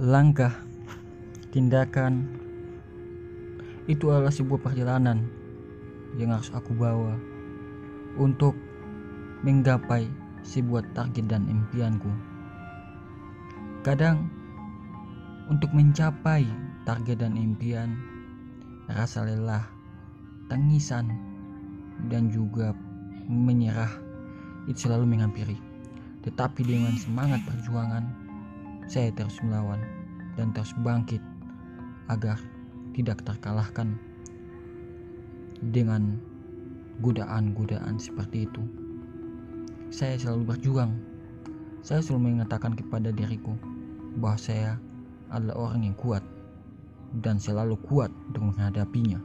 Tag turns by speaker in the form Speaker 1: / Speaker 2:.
Speaker 1: langkah, tindakan itu adalah sebuah perjalanan yang harus aku bawa untuk menggapai sebuah target dan impianku. Kadang untuk mencapai target dan impian, rasa lelah, tangisan, dan juga menyerah itu selalu menghampiri. Tetapi dengan semangat perjuangan, saya terus melawan dan terus bangkit agar tidak terkalahkan dengan godaan-godaan seperti itu. Saya selalu berjuang. Saya selalu mengatakan kepada diriku bahwa saya adalah orang yang kuat dan selalu kuat untuk menghadapinya.